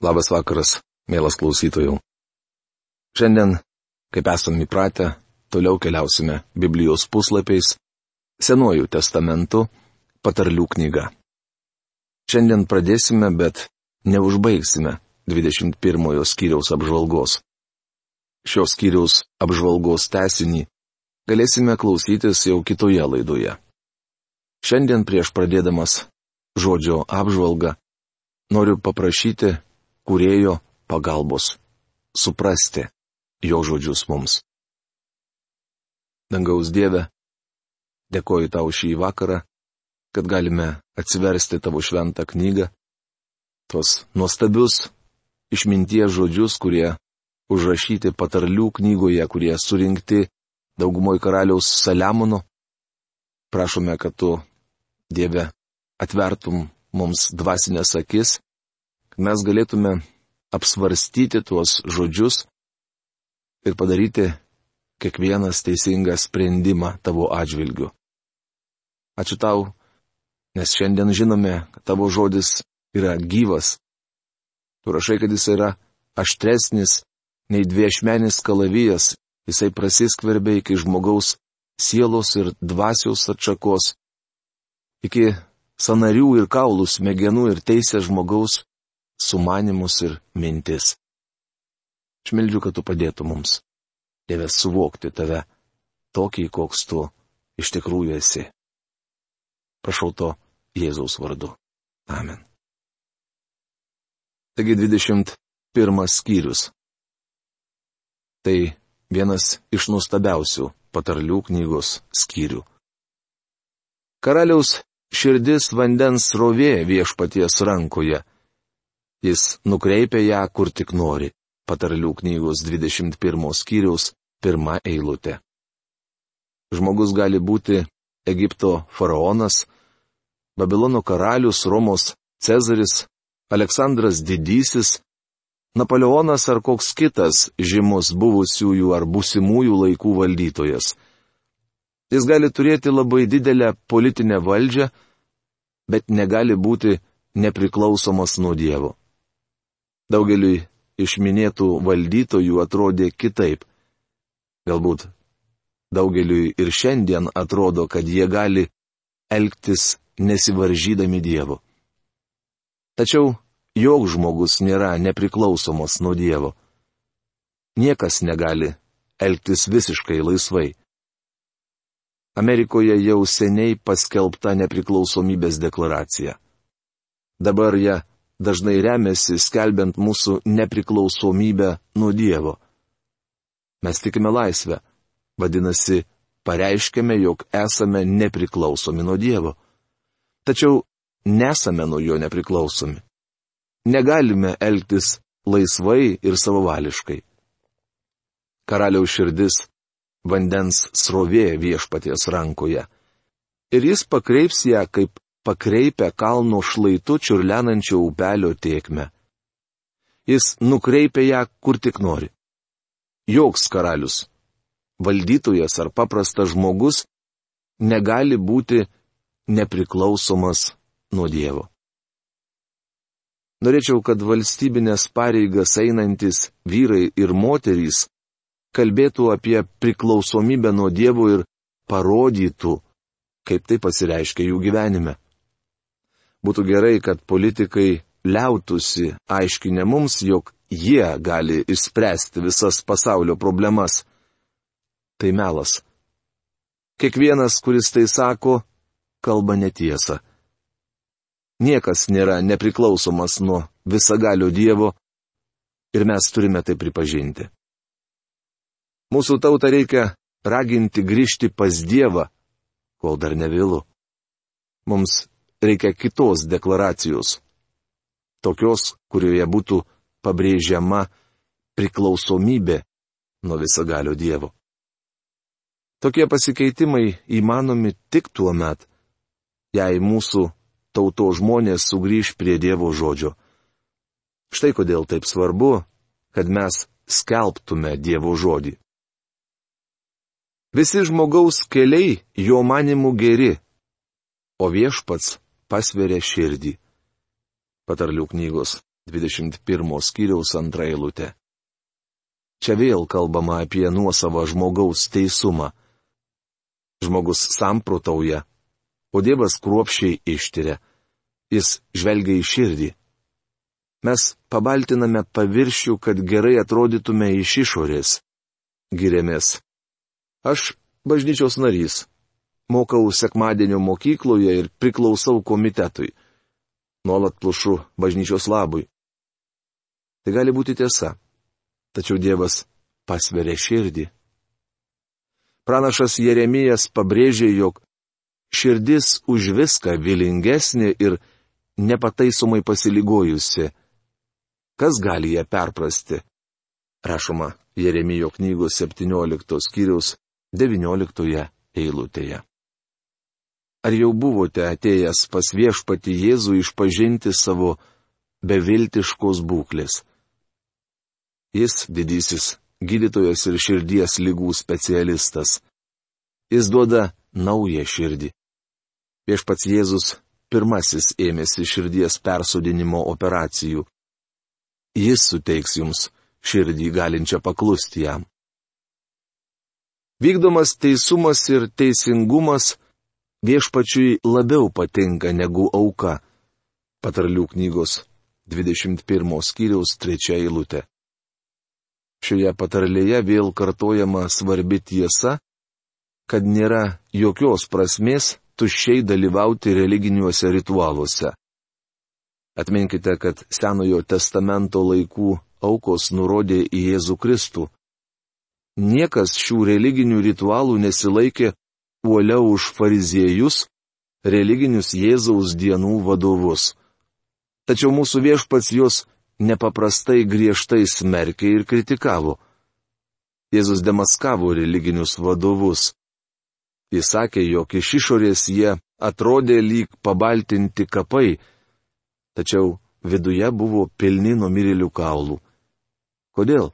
Labas vakaras, mielas klausytojų. Šiandien, kaip esame įpratę, toliau keliausime Biblijos puslapiais, Senuoju testamentu, patarlių knyga. Šiandien pradėsime, bet neužbaigsime 21 skyriaus apžvalgos. Šios skyriaus apžvalgos tesinį galėsime klausytis jau kitoje laidoje. Šiandien prieš pradėdamas žodžio apžvalgą noriu paprašyti kurėjo pagalbos suprasti jo žodžius mums. Dangaus Dieve, dėkoju tau šį vakarą, kad galime atsiversti tavo šventą knygą, tuos nuostabius išminties žodžius, kurie užrašyti patarlių knygoje, kurie surinkti daugumoje karaliaus Saliamono. Prašome, kad tu, Dieve, atvertum mums dvasinės akis mes galėtume apsvarstyti tuos žodžius ir padaryti kiekvienas teisingą sprendimą tavo atžvilgiu. Ačiū tau, nes šiandien žinome, kad tavo žodis yra gyvas. Tu rašai, kad jis yra aštresnis nei dviešmenis kalavijas, jisai prasiskverbia iki žmogaus sielos ir dvasios atšakos, iki sanarių ir kaulų smegenų ir teisės žmogaus sumanimus ir mintis. Aš meldžiu, kad tu padėtų mums, Dieve, suvokti tave tokį, koks tu iš tikrųjų esi. Prašau to Jėzaus vardu. Amen. Taigi 21 skyrius. Tai vienas iš nuostabiausių patarlių knygos skyrių. Karaliaus širdis vandens rovė viešpaties rankoje Jis nukreipia ją kur tik nori. Patarlių knygos 21 skyriaus pirma eilutė. Žmogus gali būti Egipto faraonas, Babilono karalius, Romos Cezaris, Aleksandras Didysis, Napoleonas ar koks kitas žymus buvusiųjų ar būsimųjų laikų valdytojas. Jis gali turėti labai didelę politinę valdžią, bet negali būti nepriklausomas nuo Dievo. Daugeliui iš minėtų valdytojų atrodė kitaip. Galbūt daugeliui ir šiandien atrodo, kad jie gali elgtis nesivaržydami Dievo. Tačiau joks žmogus nėra nepriklausomas nuo Dievo. Niekas negali elgtis visiškai laisvai. Amerikoje jau seniai paskelbta nepriklausomybės deklaracija. Dabar ją dažnai remiasi skelbiant mūsų nepriklausomybę nuo Dievo. Mes tikime laisvę, vadinasi, pareiškime, jog esame nepriklausomi nuo Dievo. Tačiau nesame nuo jo nepriklausomi. Negalime elgtis laisvai ir savavališkai. Karaliaus širdis - vandens srovė viešpaties rankoje. Ir jis pakreips ją kaip pakreipia kalno šlaitu čiurlenančio upelio tiekmę. Jis nukreipia ją kur tik nori. Joks karalius, valdytojas ar paprastas žmogus negali būti nepriklausomas nuo Dievo. Norėčiau, kad valstybinės pareigas einantis vyrai ir moterys kalbėtų apie priklausomybę nuo Dievo ir parodytų, kaip tai pasireiškia jų gyvenime. Būtų gerai, kad politikai liautųsi aiškinę mums, jog jie gali išspręsti visas pasaulio problemas. Tai melas. Kiekvienas, kuris tai sako, kalba netiesą. Niekas nėra nepriklausomas nuo visagalio Dievo ir mes turime tai pripažinti. Mūsų tautą reikia raginti grįžti pas Dievą, kol dar nevėlu. Mums reikia kitos deklaracijos. Tokios, kurioje būtų pabrėžiama priklausomybė nuo visagalio Dievo. Tokie pasikeitimai įmanomi tik tuo met, jei mūsų tauto žmonės sugrįž prie Dievo žodžio. Štai kodėl taip svarbu, kad mes skelbtume Dievo žodį. Visi žmogaus keliai jo manimų geri, o viešpats pasveria širdį. Patarlių knygos 21 skyriaus antra eilutė. Čia vėl kalbama apie nuosavą žmogaus teisumą. Žmogus samprotauja, o Dievas kruopščiai ištiria. Jis žvelgia į širdį. Mes pabaltiname paviršių, kad gerai atrodytume iš išorės. Girėmės. Aš bažnyčios narys. Mokau sekmadienio mokykloje ir priklausau komitetui. Nuolat plušu bažnyčios labui. Tai gali būti tiesa. Tačiau Dievas pasveria širdį. Pranašas Jeremijas pabrėžė, jog širdis už viską vilingesnė ir nepataisomai pasiligojusi. Kas gali ją perprasti? Rašoma Jeremijo knygos 17 skyriaus 19 eilutėje. Ar jau buvote atėjęs pas viešpati Jėzų išpažinti savo beviltiškos būklės? Jis didysis gydytojas ir širdies lygų specialistas. Jis duoda naują širdį. Viešpats Jėzus pirmasis ėmėsi širdies persodinimo operacijų. Jis suteiks jums širdį galinčią paklusti jam. Vykdomas teisumas ir teisingumas viešpačiui labiau patinka negu auka. Patarlių knygos 21 skyriaus 3 eilutė. Šioje patarlėje vėl kartojama svarbi tiesa, kad nėra jokios prasmės tuščiai dalyvauti religiniuose ritualuose. Atminkite, kad Senojo testamento laikų aukos nurodė į Jėzų Kristų. Niekas šių religinių ritualų nesilaikė uoliau už fariziejus, religinius Jėzaus dienų vadovus. Tačiau mūsų viešpats juos nepaprastai griežtai smerkė ir kritikavo. Jėzus demaskavo religinius vadovus. Jis sakė, jog iš išorės jie atrodė lyg pabaltinti kapai, tačiau viduje buvo pilni numirėlių kaulų. Kodėl?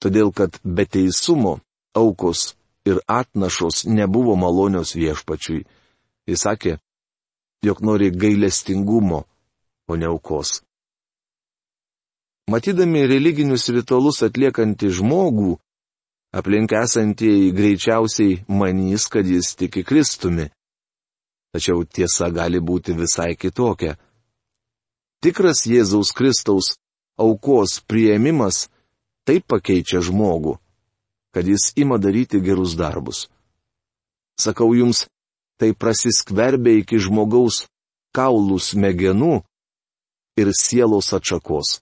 Todėl, kad be teisumo aukos ir atnašos nebuvo malonios viešpačiui. Jis sakė, jog nori gailestingumo, o ne aukos. Matydami religinius ritualus atliekantį žmogų, aplink esantieji greičiausiai manys, kad jis tiki Kristumi. Tačiau tiesa gali būti visai kitokia. Tikras Jėzaus Kristaus aukos prieimimas taip pakeičia žmogų, kad jis ima daryti gerus darbus. Sakau jums, tai prasiskverbia iki žmogaus kaulų smegenų ir sielos atšakos.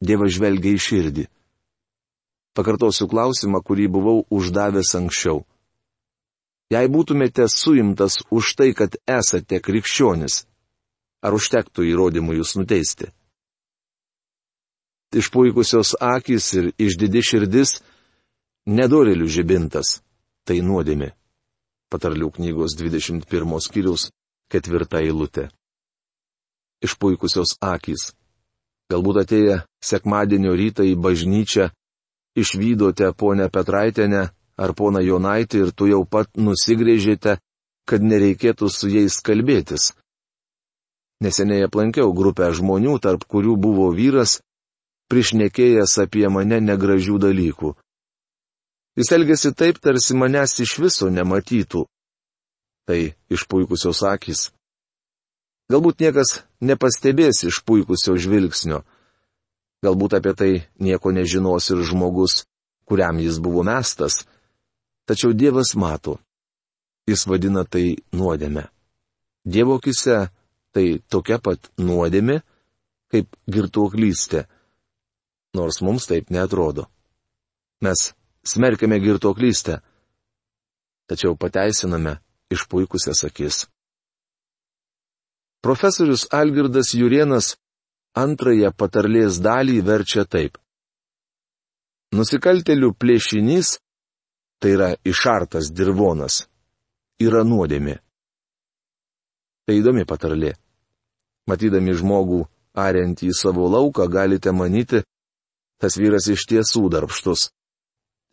Dievas žvelgia į širdį. Pakartosiu klausimą, kurį buvau uždavęs anksčiau. Jei būtumėte suimtas už tai, kad esate krikščionis, ar užtektų įrodymų jūs nuteisti? Išpuikusios akis ir išdidi širdis - nedorelių žibintas - tai nuodėmė. Patarlių knygos 21 skyrius ketvirta eilutė. Išpuikusios akis Galbūt atėję sekmadienio rytą į bažnyčią, išvydote ponę Petraitenę ar poną Jonaitį ir tu jau pat nusigrėžėte, kad nereikėtų su jais kalbėtis. Neseniai aplankiau grupę žmonių, tarp kurių buvo vyras, prišnekėjęs apie mane negražių dalykų. Jis elgėsi taip, tarsi manęs iš viso nematytų. Tai išpuikusios akis. Galbūt niekas nepastebės iš puikusio žvilgsnio. Galbūt apie tai nieko nežinos ir žmogus, kuriam jis buvo mestas. Tačiau Dievas mato. Jis vadina tai nuodėme. Dievo kise tai tokia pat nuodėme, kaip girtuoklystė. Nors mums taip netrodo. Mes smerkiame girtuoklystę, tačiau pateisiname išpuikusias akis. Profesorius Algirdas Jurienas antrąją patarlės dalį verčia taip. Nusikaltelių plėšinys, tai yra išartas dirvonas, yra nuodėmė. Tai įdomi patarlė. Matydami žmogų ariantį į savo lauką, galite manyti, tas vyras iš tiesų darbštus.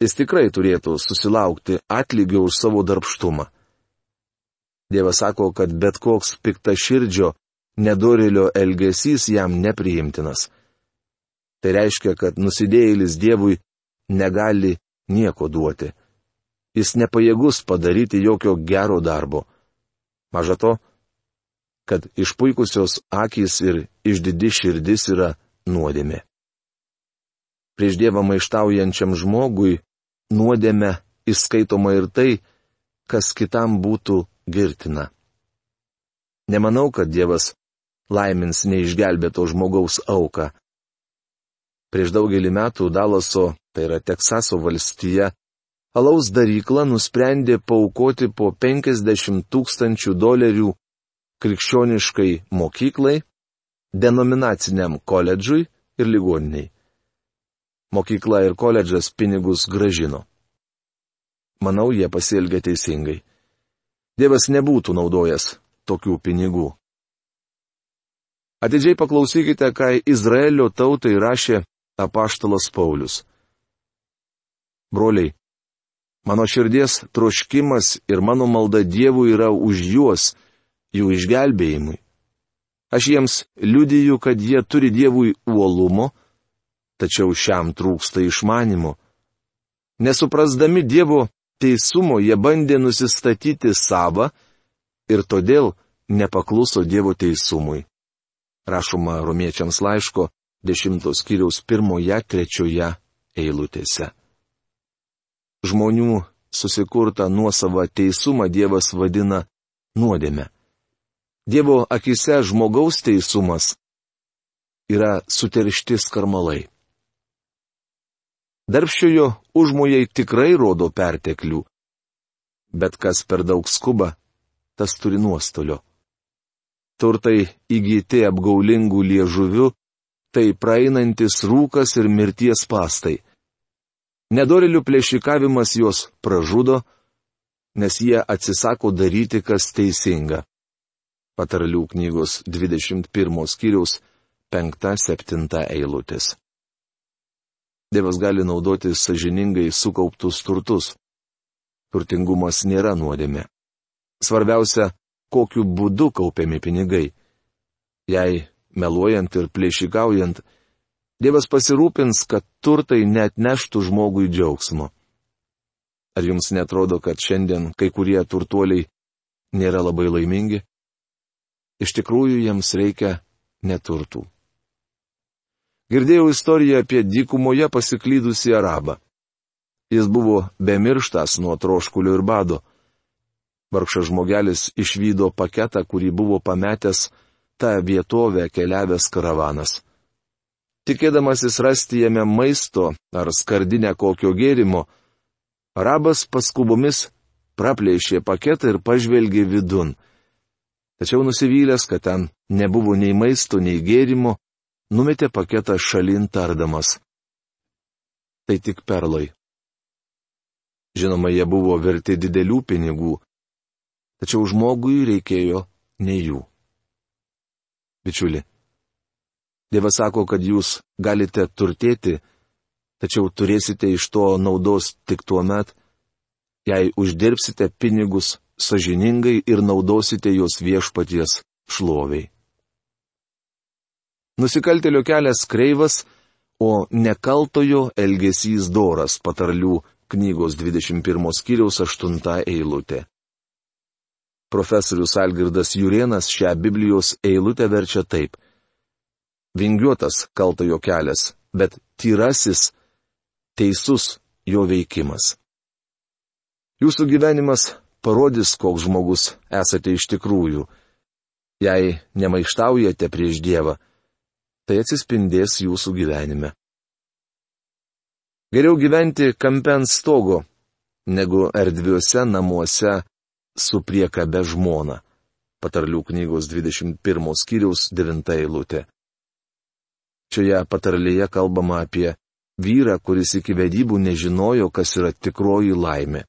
Jis tikrai turėtų susilaukti atlygio už savo darbštumą. Dievas sako, kad bet koks pikta širdžio nedorelio elgesys jam nepriimtinas. Tai reiškia, kad nusidėjėlis Dievui negali nieko duoti. Jis nepajėgus padaryti jokio gero darbo. Maža to, kad išpuikusios akys ir išdidi širdis yra nuodėmė. Prieš Dievą maištaujančiam žmogui nuodėmė įskaitoma ir tai, kas kitam būtų girtina. Nemanau, kad Dievas laimins neišgelbėto žmogaus auką. Prieš daugelį metų Dalaso, tai yra Teksaso valstija, alaus darykla nusprendė paukoti po 50 tūkstančių dolerių krikščioniškai mokyklai, denominaciniam koledžui ir ligoniniai. Mokykla ir koledžas pinigus gražino. Manau, jie pasielgė teisingai. Dievas nebūtų naudojęs tokių pinigų. Atidžiai paklausykite, ką Izraelio tautai rašė apaštalas Paulius. Broliai, mano širdies troškimas ir mano malda Dievui yra už juos, jų išgelbėjimui. Aš jiems liudiju, kad jie turi Dievui uolumo, tačiau šiam trūksta išmanimo. Nesuprasdami Dievo teisumo jie bandė nusistatyti savo ir todėl nepakluso Dievo teisumui rašoma romiečiams laiško dešimtos kiriaus pirmoje, trečioje eilutėse. Žmonių susikurtą nuosavą teisumą Dievas vadina nuodėme. Dievo akise žmogaus teisumas yra suteršti skarmalai. Darbščiojo užmojai tikrai rodo perteklių, bet kas per daug skuba, tas turi nuostolio turtai įgyti apgaulingų liežuvių, tai praeinantis rūkas ir mirties pastai. Nedorilių plėšikavimas juos pražudo, nes jie atsisako daryti, kas teisinga. Patarlių knygos 21 skyriaus 5-7 eilutės. Dievas gali naudoti sažiningai sukauptus turtus. Turtingumas nėra nuodėmė. Svarbiausia kokiu būdu kaupiami pinigai. Jei meluojant ir plėšikaujant, Dievas pasirūpins, kad turtai net neštų žmogui džiaugsmo. Ar jums netrodo, kad šiandien kai kurie turtuoliai nėra labai laimingi? Iš tikrųjų, jiems reikia neturtų. Girdėjau istoriją apie dykumoje pasiklydusį arabą. Jis buvo bemirštas nuo troškulio ir bado. Vargšas žmogelis išvydo paketą, kurį buvo pametęs tą vietovę keliavęs karavanas. Tikėdamasis rasti jame maisto ar skardinę kokio gėrimo, arabas paskubomis praplėšė paketą ir pažvelgė vidun. Tačiau nusivylęs, kad ten nebuvo nei maisto, nei gėrimo, numetė paketą šalin tardamas. Tai tik perlai. Žinoma, jie buvo verti didelių pinigų, tačiau žmogui reikėjo ne jų. Bičiuli, Dievas sako, kad jūs galite turtėti, tačiau turėsite iš to naudos tik tuo met, jei uždirbsite pinigus sažiningai ir naudosite juos viešpaties šloviai. Nusikaltelio kelias kreivas, o nekaltojo elgesys doras patarlių knygos 21 skyriaus 8 eilutė. Profesorius Algirdas Jurienas šią Biblijos eilutę verčia taip. Vingiuotas kaltojo kelias, bet tyrasis, teisus jo veikimas. Jūsų gyvenimas parodys, koks žmogus esate iš tikrųjų. Jei nemaištaujate prieš Dievą, tai atsispindės jūsų gyvenime. Geriau gyventi kampe ant stogo, negu erdviuose namuose su priekabe žmona. Patarlių knygos 21 skyriaus 9 eilutė. Šioje patarlėje kalbama apie vyrą, kuris iki vedybų nežinojo, kas yra tikroji laimė.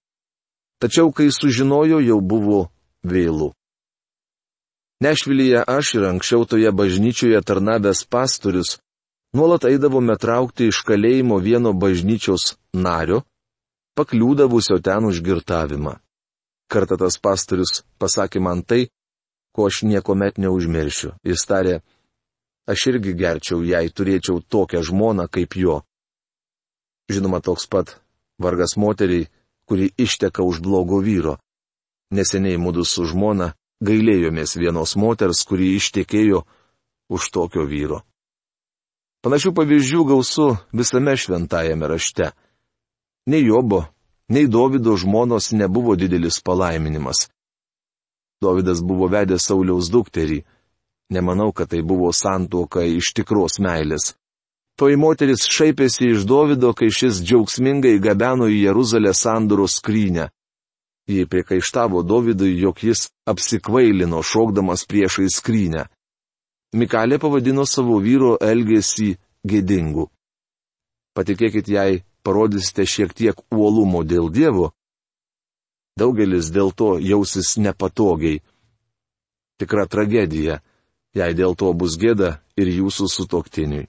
Tačiau, kai sužinojo, jau buvo vėlų. Nešvilyje aš ir anksčiau toje bažnyčioje tarnavęs pastorius nuolat eidavome traukti iš kalėjimo vieno bažnyčios nario, pakliūdavusio ten užgirtavimą. Kartą tas pastorius pasakė man tai, ko aš niekuomet neužmiršiu. Jis tarė, aš irgi gerčiau, jei turėčiau tokią žmoną kaip jo. Žinoma, toks pat vargas moteriai, kuri išteka už blogo vyro. Neseniai mūdu su žmona gailėjomės vienos moters, kuri ištekėjo už tokio vyro. Panašių pavyzdžių gausu visame šventajame rašte. Nei Jobo, nei Davido žmonos nebuvo didelis palaiminimas. Davidas buvo vedęs Sauliaus dukterį. Nemanau, kad tai buvo santuoka iš tikros meilės. Toji moteris šaipėsi iš Davido, kai šis džiaugsmingai gabeno į Jeruzalę sanduro skrynę. Jie priekaištavo Dovydui, jog jis apsikvailino šokdamas priešai skrynę. Mikalė pavadino savo vyro elgesį gėdingu. Patikėkit, jei parodysite šiek tiek uolumo dėl Dievo, daugelis dėl to jausis nepatogiai. Tikra tragedija, jei dėl to bus gėda ir jūsų sutoktiniui.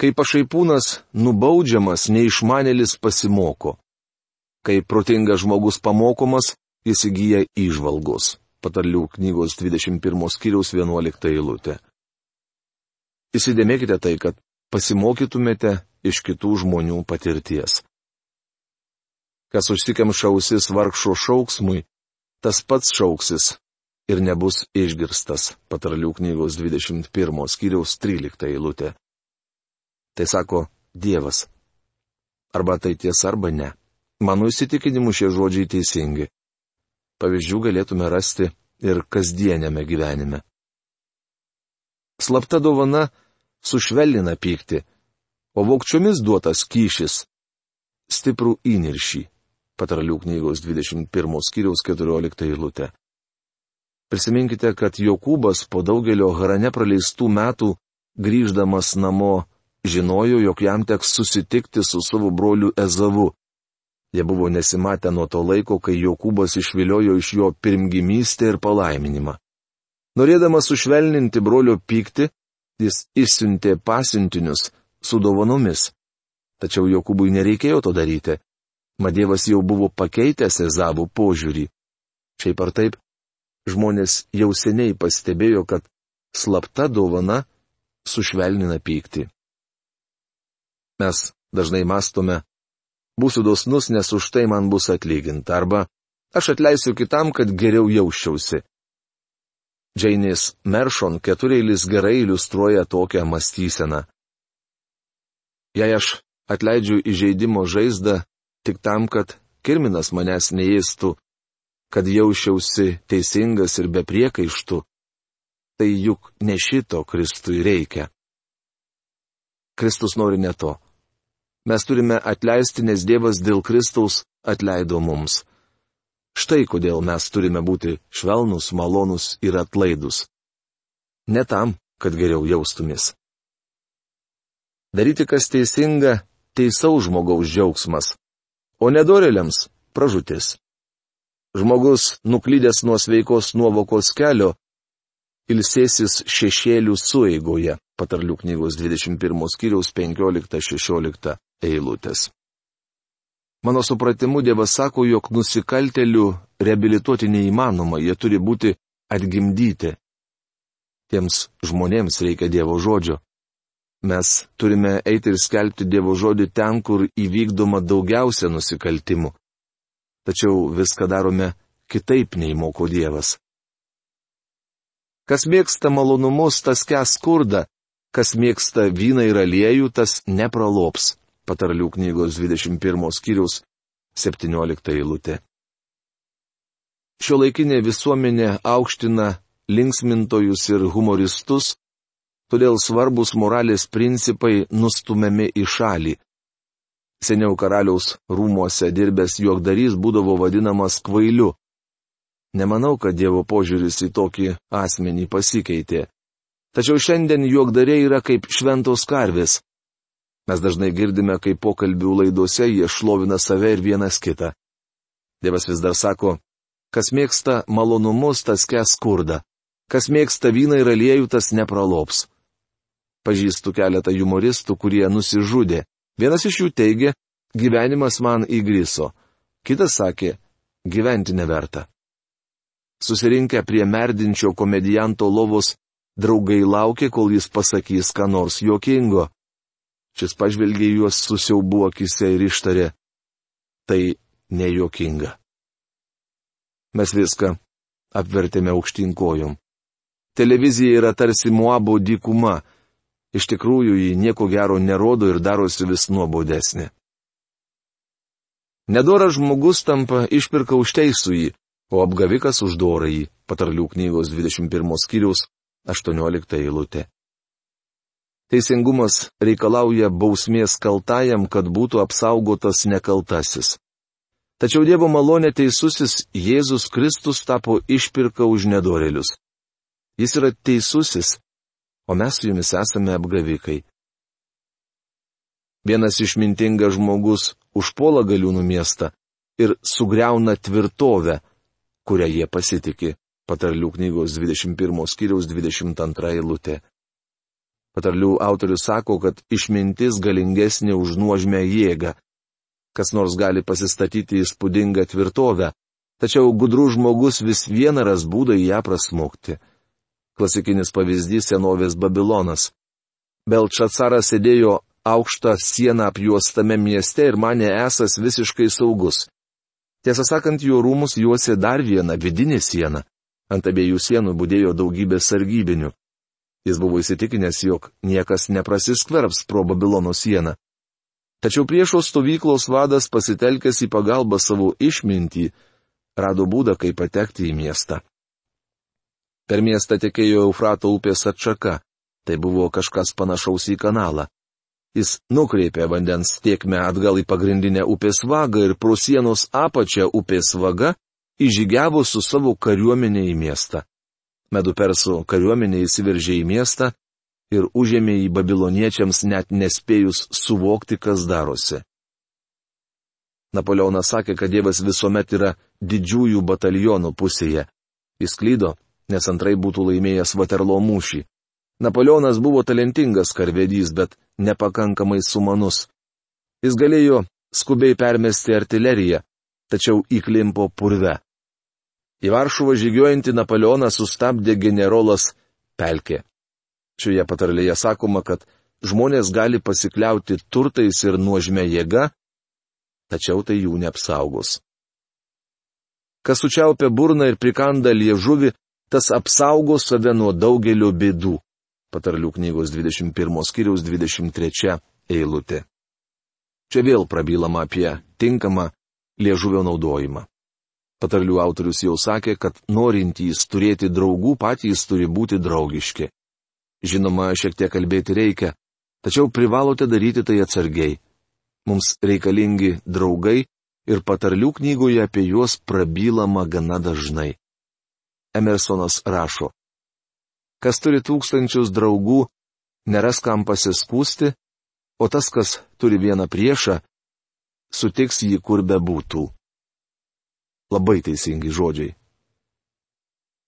Kai pašaipūnas nubaudžiamas, neišmanėlis pasimoko. Kai protingas žmogus pamokomas, jis įgyja išvalgos. Patarlių knygos 21 skyriaus 11 eilutė. Įsidėmėkite tai, kad pasimokytumėte iš kitų žmonių patirties. Kas užsikemša ausis vargšo šauksmui, tas pats šauksis ir nebus išgirstas. Patarlių knygos 21 skyriaus 13 eilutė. Tai sako Dievas. Arba tai tiesa, arba ne. Mano įsitikinimu šie žodžiai teisingi. Pavyzdžių galėtume rasti ir kasdienėme gyvenime. Slapta dovana sušvelnina pyktį, o vokčiomis duotas kyšis - stiprų įniršį. Patralių knygos 21 skyriaus 14 eilutė. Prisiminkite, kad Jokūbas po daugelio harane praleistų metų, grįždamas namo, žinojo, jog jam teks susitikti su savo broliu Ezavu. Jie buvo nesimatę nuo to laiko, kai Jokūbas išviliojo iš jo pirmgimystę ir palaiminimą. Norėdamas sušvelninti brolio pyktį, jis išsiuntė pasiuntinius su dovanomis. Tačiau Jokūbui nereikėjo to daryti. Madėvas jau buvo pakeitęs Ezavų požiūrį. Šiaip ar taip, žmonės jau seniai pastebėjo, kad slapta dovana sušvelnina pyktį. Mes dažnai mastome, būsiu dosnus, nes už tai man bus atlyginta, arba aš atleisiu kitam, kad geriau jausčiausi. Džeinės Meršon ketureilis gerai iliustruoja tokią mąstyseną. Jei aš atleidžiu įžeidimo žaizdą tik tam, kad kirminas manęs neėstų, kad jausčiausi teisingas ir be priekaištų, tai juk ne šito Kristui reikia. Kristus nori ne to. Mes turime atleisti, nes Dievas dėl Kristaus atleido mums. Štai kodėl mes turime būti švelnus, malonus ir atlaidus. Ne tam, kad geriau jaustumės. Daryti kas teisinga - teisaus žmogaus džiaugsmas, o nedoreliams - pražutis. Žmogus, nuklydęs nuo sveikos nuovokos kelio, ilsėsis šešėlių sueigoje, patarlių knygos 21 skyriaus 15-16 eilutės. Mano supratimu, Dievas sako, jog nusikaltelių reabilituoti neįmanoma, jie turi būti atgimdyti. Tiems žmonėms reikia Dievo žodžio. Mes turime eiti ir skelbti Dievo žodį ten, kur įvykdoma daugiausia nusikaltimų. Tačiau viską darome kitaip nei moko Dievas. Kas mėgsta malonumus, tas kes skurda, kas mėgsta vyną ir aliejų, tas nepralops patarlių knygos 21 skyriaus 17 eilutė. Šio laikinė visuomenė aukština linksmintojus ir humoristus, todėl svarbus moralės principai nustumiami į šalį. Seniau karaliaus rūmuose dirbęs juokdarys būdavo vadinamas kvailiu. Nemanau, kad Dievo požiūris į tokį asmenį pasikeitė. Tačiau šiandien juokdariai yra kaip šventos karvės. Mes dažnai girdime, kaip pokalbių laidose jie šlovina save ir vienas kitą. Dievas vis dar sako, kas mėgsta malonumus, tas kes skurda, kas mėgsta vyną ir aliejų, tas nepralops. Pažįstu keletą humoristų, kurie nusižudė. Vienas iš jų teigia, gyvenimas man įgriso. Kitas sakė, gyventi neverta. Susirinkę prie merdinčio komedijanto lovos, draugai laukė, kol jis pasakys ką nors juokingo. Šis pažvelgė juos susiaubu akise ir ištarė. Tai nejuokinga. Mes viską apvertėme aukštinkojom. Televizija yra tarsi Moabo dykuma. Iš tikrųjų, ji nieko gero nerodo ir darosi vis nuobodesnė. Nedoras žmogus tampa išpirka už teisų jį, o apgavikas už dorą jį, patarlių knygos 21 skyriaus 18 eilutė. Teisingumas reikalauja bausmės kaltajam, kad būtų apsaugotas nekaltasis. Tačiau Dievo malonė teisusis Jėzus Kristus tapo išpirka už nedorelius. Jis yra teisusis, o mes su jumis esame apgavikai. Vienas išmintingas žmogus užpuola galiūnų miestą ir sugriauna tvirtovę, kurią jie pasitikė. Patarlių knygos 21 skyriaus 22 eilutė. Patarlių autorius sako, kad išmintis galingesnė už nuožmę jėgą. Kas nors gali pasistatyti įspūdingą tvirtovę, tačiau gudrų žmogus vis vieną ras būdą į ją prasmukti. Klasikinis pavyzdys senovės Babilonas. Belčacaras sėdėjo aukštą sieną apjuostame mieste ir mane esas visiškai saugus. Tiesą sakant, jo rūmus juosi dar viena vidinė siena. Ant abiejų sienų būdėjo daugybė sargybinių. Jis buvo įsitikinęs, jog niekas neprasiskverbs pro Babilono sieną. Tačiau priešo stovyklos vadas pasitelkęs į pagalbą savo išmintį, rado būdą, kaip patekti į miestą. Per miestą tekėjo Eufrato upės atšaka. Tai buvo kažkas panašaus į kanalą. Jis nukreipė vandens tiekmę atgal į pagrindinę upės vagą ir pro sienos apačią upės vaga įžygiavo su savo kariuomenė į miestą. Medupersų kariuomenė įsiveržė į miestą ir užėmė į babiloniečiams net nespėjus suvokti, kas darosi. Napoleonas sakė, kad Dievas visuomet yra didžiųjų batalionų pusėje. Jis klydo, nes antrai būtų laimėjęs Vaterlo mūšį. Napoleonas buvo talentingas karvedys, bet nepakankamai sumanus. Jis galėjo skubiai permesti artileriją, tačiau įklimpo purve. Į Varšuvą žygiuojantį Napoleoną sustabdė generolas Pelkė. Šioje patarlėje sakoma, kad žmonės gali pasikliauti turtais ir nuožmė jėga, tačiau tai jų neapsaugos. Kas sučiaupia burną ir prikanda liežuvi, tas apsaugo save nuo daugelio bėdų patarlių knygos 21 skyriaus 23 eilutė. Čia vėl prabylama apie tinkamą liežuvio naudojimą. Patarlių autorius jau sakė, kad norintys turėti draugų patys turi būti draugiški. Žinoma, šiek tiek kalbėti reikia, tačiau privalote daryti tai atsargiai. Mums reikalingi draugai ir patarlių knygoje apie juos prabylama gana dažnai. Emersonas rašo, Kas turi tūkstančius draugų, neras kam pasiskūsti, o tas, kas turi vieną priešą, sutiks jį kur bebūtų. Labai teisingi žodžiai.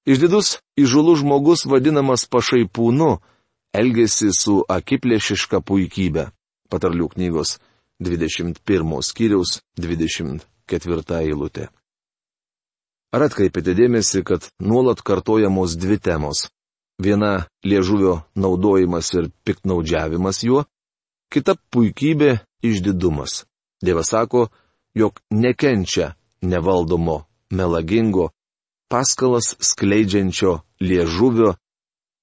Išdidus įžulus žmogus vadinamas pašaipūnu, elgesi su akiplėšiška puikybė. Patarlių knygos 21 skyriaus 24 eilutė. Ar atkreipėte dėmesį, kad nuolat kartojamos dvi temos Viena liežuvio naudojimas ir piktnaudžiavimas juo, kita puikybė išdidumas. Dievas sako, jog nekenčia nevaldomo, melagingo, paskalas skleidžiančio liežuvio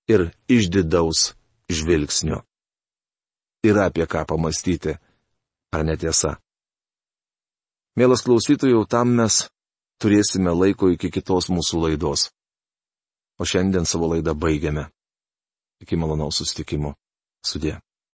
ir išdidaus žvilgsnio. Yra apie ką pamastyti, ar netiesa? Mielas klausytojų, tam mes turėsime laiko iki kitos mūsų laidos. O šiandien savo laidą baigiame. Iki malonaus sustikimo. Sudė.